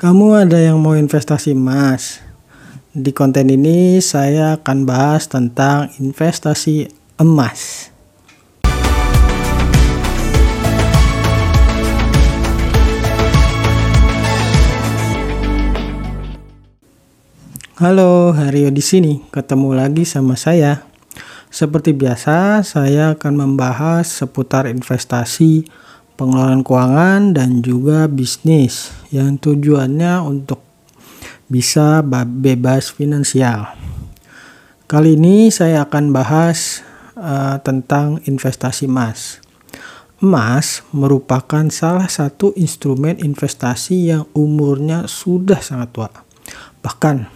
Kamu ada yang mau investasi emas? Di konten ini saya akan bahas tentang investasi emas. Halo, Hario di sini. Ketemu lagi sama saya. Seperti biasa, saya akan membahas seputar investasi pengelolaan keuangan dan juga bisnis yang tujuannya untuk bisa bebas finansial. Kali ini saya akan bahas uh, tentang investasi emas. Emas merupakan salah satu instrumen investasi yang umurnya sudah sangat tua. Bahkan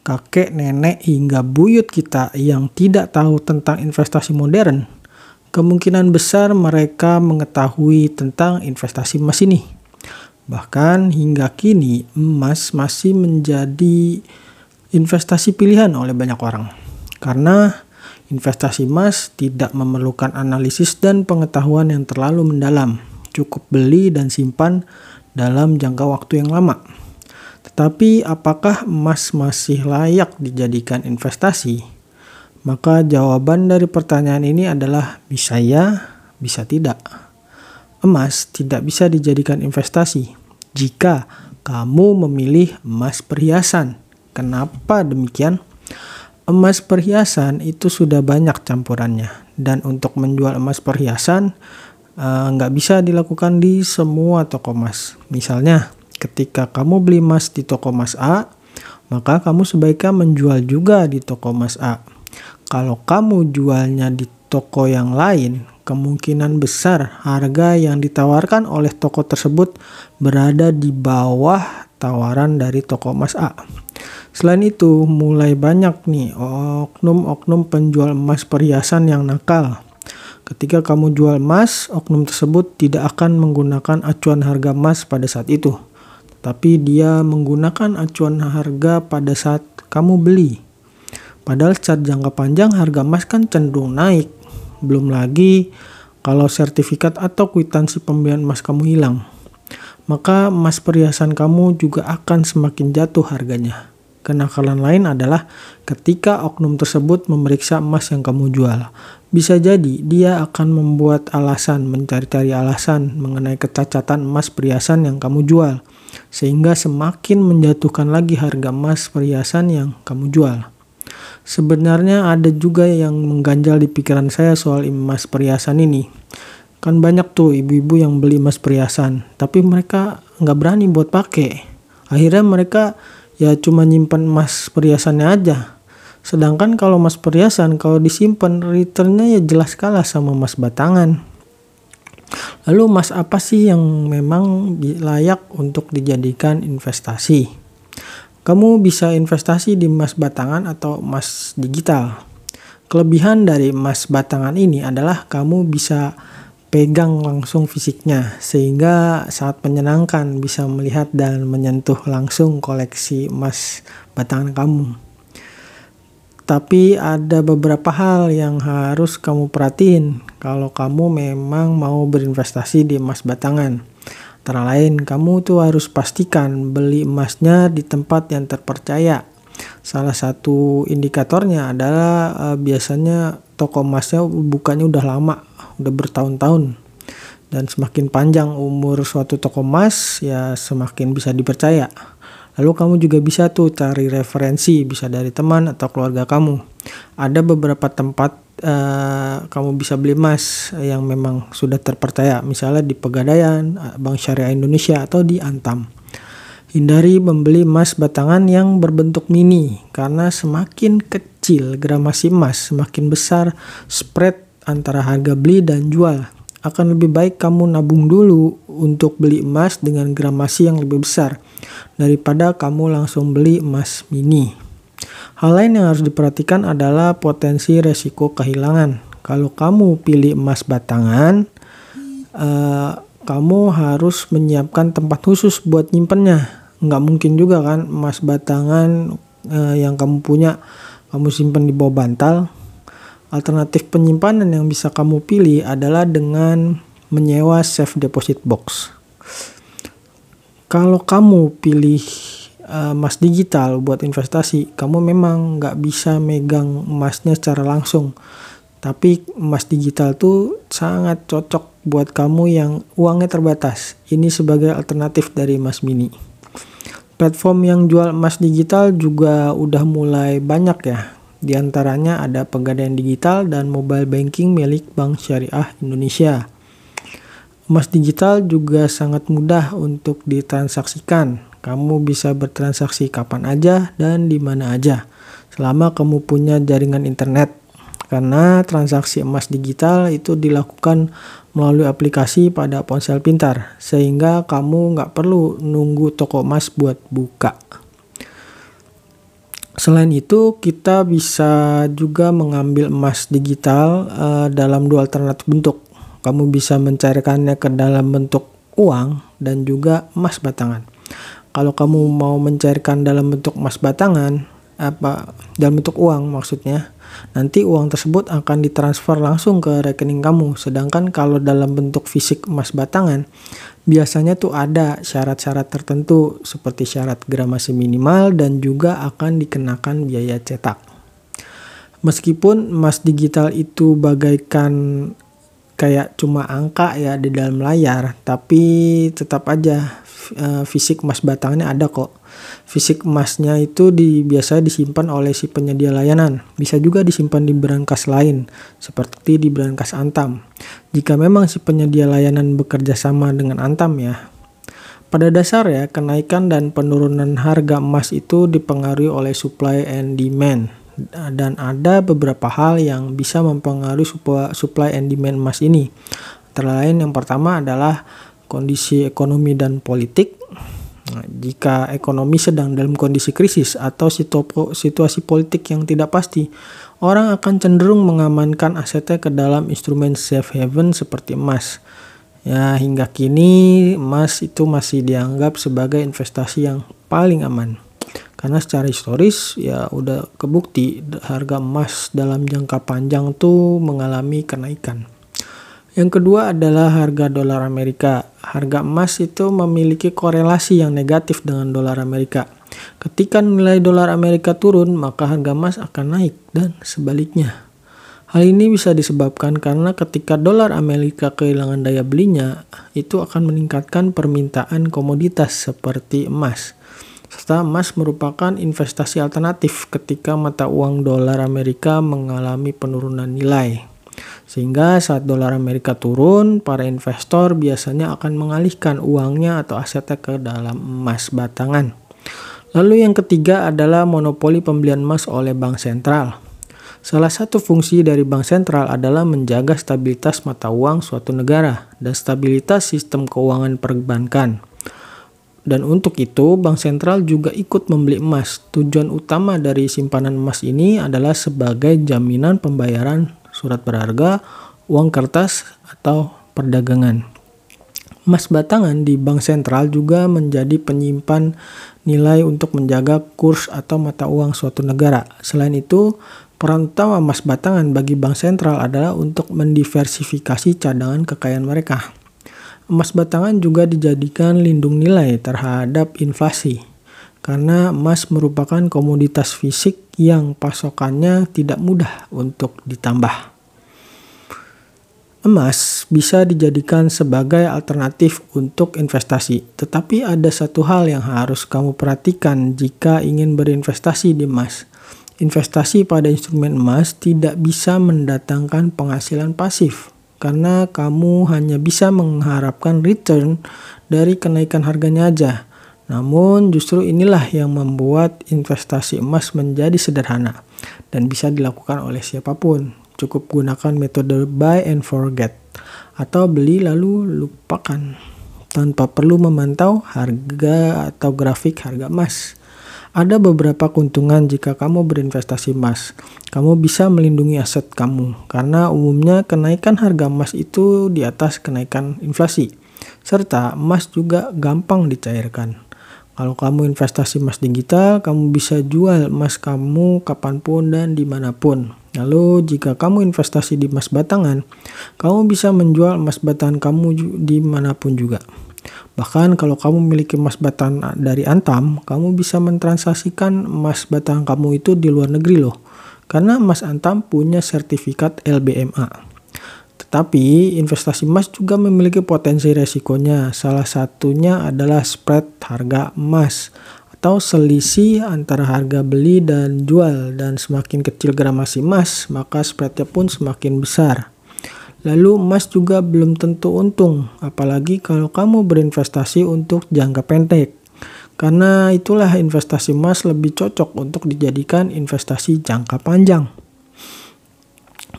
kakek, nenek, hingga buyut kita yang tidak tahu tentang investasi modern kemungkinan besar mereka mengetahui tentang investasi emas ini. Bahkan hingga kini emas masih menjadi investasi pilihan oleh banyak orang. Karena investasi emas tidak memerlukan analisis dan pengetahuan yang terlalu mendalam. Cukup beli dan simpan dalam jangka waktu yang lama. Tetapi apakah emas masih layak dijadikan investasi? Maka jawaban dari pertanyaan ini adalah bisa ya, bisa tidak. Emas tidak bisa dijadikan investasi jika kamu memilih emas perhiasan. Kenapa demikian? Emas perhiasan itu sudah banyak campurannya dan untuk menjual emas perhiasan eh, nggak uh, bisa dilakukan di semua toko emas. Misalnya, ketika kamu beli emas di toko emas A, maka kamu sebaiknya menjual juga di toko emas A kalau kamu jualnya di toko yang lain, kemungkinan besar harga yang ditawarkan oleh toko tersebut berada di bawah tawaran dari toko emas A. Selain itu, mulai banyak nih oknum-oknum penjual emas perhiasan yang nakal. Ketika kamu jual emas, oknum tersebut tidak akan menggunakan acuan harga emas pada saat itu, tapi dia menggunakan acuan harga pada saat kamu beli. Padahal secara jangka panjang harga emas kan cenderung naik. Belum lagi kalau sertifikat atau kwitansi pembelian emas kamu hilang. Maka emas perhiasan kamu juga akan semakin jatuh harganya. Kenakalan lain adalah ketika oknum tersebut memeriksa emas yang kamu jual. Bisa jadi dia akan membuat alasan, mencari-cari alasan mengenai kecacatan emas perhiasan yang kamu jual. Sehingga semakin menjatuhkan lagi harga emas perhiasan yang kamu jual. Sebenarnya ada juga yang mengganjal di pikiran saya soal emas perhiasan ini. Kan banyak tuh ibu-ibu yang beli emas perhiasan, tapi mereka nggak berani buat pakai. Akhirnya mereka ya cuma nyimpan emas perhiasannya aja. Sedangkan kalau emas perhiasan kalau disimpan returnnya ya jelas kalah sama emas batangan. Lalu emas apa sih yang memang layak untuk dijadikan investasi? Kamu bisa investasi di emas batangan atau emas digital. Kelebihan dari emas batangan ini adalah kamu bisa pegang langsung fisiknya sehingga sangat menyenangkan bisa melihat dan menyentuh langsung koleksi emas batangan kamu. Tapi ada beberapa hal yang harus kamu perhatiin kalau kamu memang mau berinvestasi di emas batangan. Antara lain, kamu tuh harus pastikan beli emasnya di tempat yang terpercaya. Salah satu indikatornya adalah uh, biasanya toko emasnya bukannya udah lama, udah bertahun-tahun. Dan semakin panjang umur suatu toko emas, ya semakin bisa dipercaya. Lalu kamu juga bisa tuh cari referensi, bisa dari teman atau keluarga kamu. Ada beberapa tempat uh, kamu bisa beli emas yang memang sudah terpercaya, misalnya di Pegadaian, Bank Syariah Indonesia atau di Antam. Hindari membeli emas batangan yang berbentuk mini karena semakin kecil gramasi emas, semakin besar spread antara harga beli dan jual. Akan lebih baik kamu nabung dulu untuk beli emas dengan gramasi yang lebih besar daripada kamu langsung beli emas mini. Hal lain yang harus diperhatikan adalah potensi resiko kehilangan. Kalau kamu pilih emas batangan, uh, kamu harus menyiapkan tempat khusus buat nyimpennya. Nggak mungkin juga kan emas batangan uh, yang kamu punya kamu simpan di bawah bantal. Alternatif penyimpanan yang bisa kamu pilih adalah dengan menyewa safe deposit box. Kalau kamu pilih uh, emas digital buat investasi, kamu memang nggak bisa megang emasnya secara langsung. Tapi emas digital tuh sangat cocok buat kamu yang uangnya terbatas. Ini sebagai alternatif dari emas mini. Platform yang jual emas digital juga udah mulai banyak ya. Di antaranya ada Pegadaian Digital dan mobile banking milik Bank Syariah Indonesia. Emas digital juga sangat mudah untuk ditransaksikan. Kamu bisa bertransaksi kapan aja dan di mana aja, selama kamu punya jaringan internet. Karena transaksi emas digital itu dilakukan melalui aplikasi pada ponsel pintar, sehingga kamu nggak perlu nunggu toko emas buat buka. Selain itu, kita bisa juga mengambil emas digital uh, dalam dua alternatif bentuk kamu bisa mencairkannya ke dalam bentuk uang dan juga emas batangan. Kalau kamu mau mencairkan dalam bentuk emas batangan, apa dalam bentuk uang maksudnya, nanti uang tersebut akan ditransfer langsung ke rekening kamu. Sedangkan kalau dalam bentuk fisik emas batangan, biasanya tuh ada syarat-syarat tertentu seperti syarat gramasi minimal dan juga akan dikenakan biaya cetak. Meskipun emas digital itu bagaikan kayak cuma angka ya di dalam layar tapi tetap aja uh, fisik emas batangnya ada kok. Fisik emasnya itu di biasa disimpan oleh si penyedia layanan. Bisa juga disimpan di berangkas lain seperti di berangkas Antam. Jika memang si penyedia layanan bekerja sama dengan Antam ya. Pada dasar ya kenaikan dan penurunan harga emas itu dipengaruhi oleh supply and demand. Dan ada beberapa hal yang bisa mempengaruhi supply and demand emas ini. Antara lain yang pertama adalah kondisi ekonomi dan politik. Nah, jika ekonomi sedang dalam kondisi krisis atau situasi politik yang tidak pasti, orang akan cenderung mengamankan asetnya ke dalam instrumen safe haven seperti emas. Ya, hingga kini emas itu masih dianggap sebagai investasi yang paling aman. Karena secara historis ya udah kebukti harga emas dalam jangka panjang tuh mengalami kenaikan. Yang kedua adalah harga dolar Amerika. Harga emas itu memiliki korelasi yang negatif dengan dolar Amerika. Ketika nilai dolar Amerika turun, maka harga emas akan naik dan sebaliknya. Hal ini bisa disebabkan karena ketika dolar Amerika kehilangan daya belinya, itu akan meningkatkan permintaan komoditas seperti emas serta emas merupakan investasi alternatif ketika mata uang dolar Amerika mengalami penurunan nilai. Sehingga saat dolar Amerika turun, para investor biasanya akan mengalihkan uangnya atau asetnya ke dalam emas batangan. Lalu yang ketiga adalah monopoli pembelian emas oleh bank sentral. Salah satu fungsi dari bank sentral adalah menjaga stabilitas mata uang suatu negara dan stabilitas sistem keuangan perbankan. Dan untuk itu, bank sentral juga ikut membeli emas. Tujuan utama dari simpanan emas ini adalah sebagai jaminan pembayaran surat berharga, uang kertas, atau perdagangan. Emas batangan di bank sentral juga menjadi penyimpan nilai untuk menjaga kurs atau mata uang suatu negara. Selain itu, peran utama emas batangan bagi bank sentral adalah untuk mendiversifikasi cadangan kekayaan mereka. Emas batangan juga dijadikan lindung nilai terhadap inflasi karena emas merupakan komoditas fisik yang pasokannya tidak mudah untuk ditambah. Emas bisa dijadikan sebagai alternatif untuk investasi, tetapi ada satu hal yang harus kamu perhatikan jika ingin berinvestasi di emas. Investasi pada instrumen emas tidak bisa mendatangkan penghasilan pasif karena kamu hanya bisa mengharapkan return dari kenaikan harganya aja. Namun justru inilah yang membuat investasi emas menjadi sederhana dan bisa dilakukan oleh siapa pun. Cukup gunakan metode buy and forget atau beli lalu lupakan tanpa perlu memantau harga atau grafik harga emas. Ada beberapa keuntungan jika kamu berinvestasi emas. Kamu bisa melindungi aset kamu karena umumnya kenaikan harga emas itu di atas kenaikan inflasi. Serta emas juga gampang dicairkan. Kalau kamu investasi emas digital, kamu bisa jual emas kamu kapan pun dan di mana pun. Lalu jika kamu investasi di emas batangan, kamu bisa menjual emas batangan kamu di mana pun juga. Bahkan kalau kamu memiliki emas batangan dari Antam, kamu bisa mentransaksikan emas batangan kamu itu di luar negeri loh. Karena emas Antam punya sertifikat LBMA. Tetapi investasi emas juga memiliki potensi resikonya. Salah satunya adalah spread harga emas atau selisih antara harga beli dan jual dan semakin kecil gramasi emas maka spreadnya pun semakin besar. Lalu emas juga belum tentu untung, apalagi kalau kamu berinvestasi untuk jangka pendek. Karena itulah investasi emas lebih cocok untuk dijadikan investasi jangka panjang.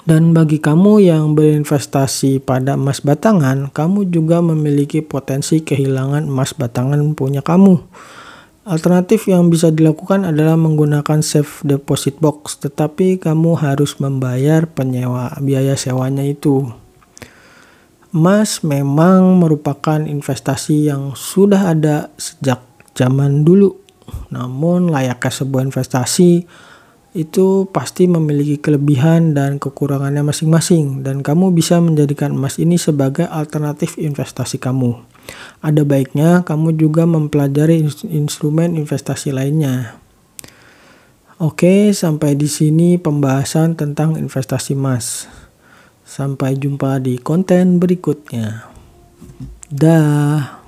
Dan bagi kamu yang berinvestasi pada emas batangan, kamu juga memiliki potensi kehilangan emas batangan punya kamu. Alternatif yang bisa dilakukan adalah menggunakan safe deposit box, tetapi kamu harus membayar penyewa biaya sewanya itu. Emas memang merupakan investasi yang sudah ada sejak zaman dulu. Namun layaknya sebuah investasi, itu pasti memiliki kelebihan dan kekurangannya masing-masing dan kamu bisa menjadikan emas ini sebagai alternatif investasi kamu. Ada baiknya kamu juga mempelajari instrumen investasi lainnya. Oke, sampai di sini pembahasan tentang investasi emas. Sampai jumpa di konten berikutnya. Dah.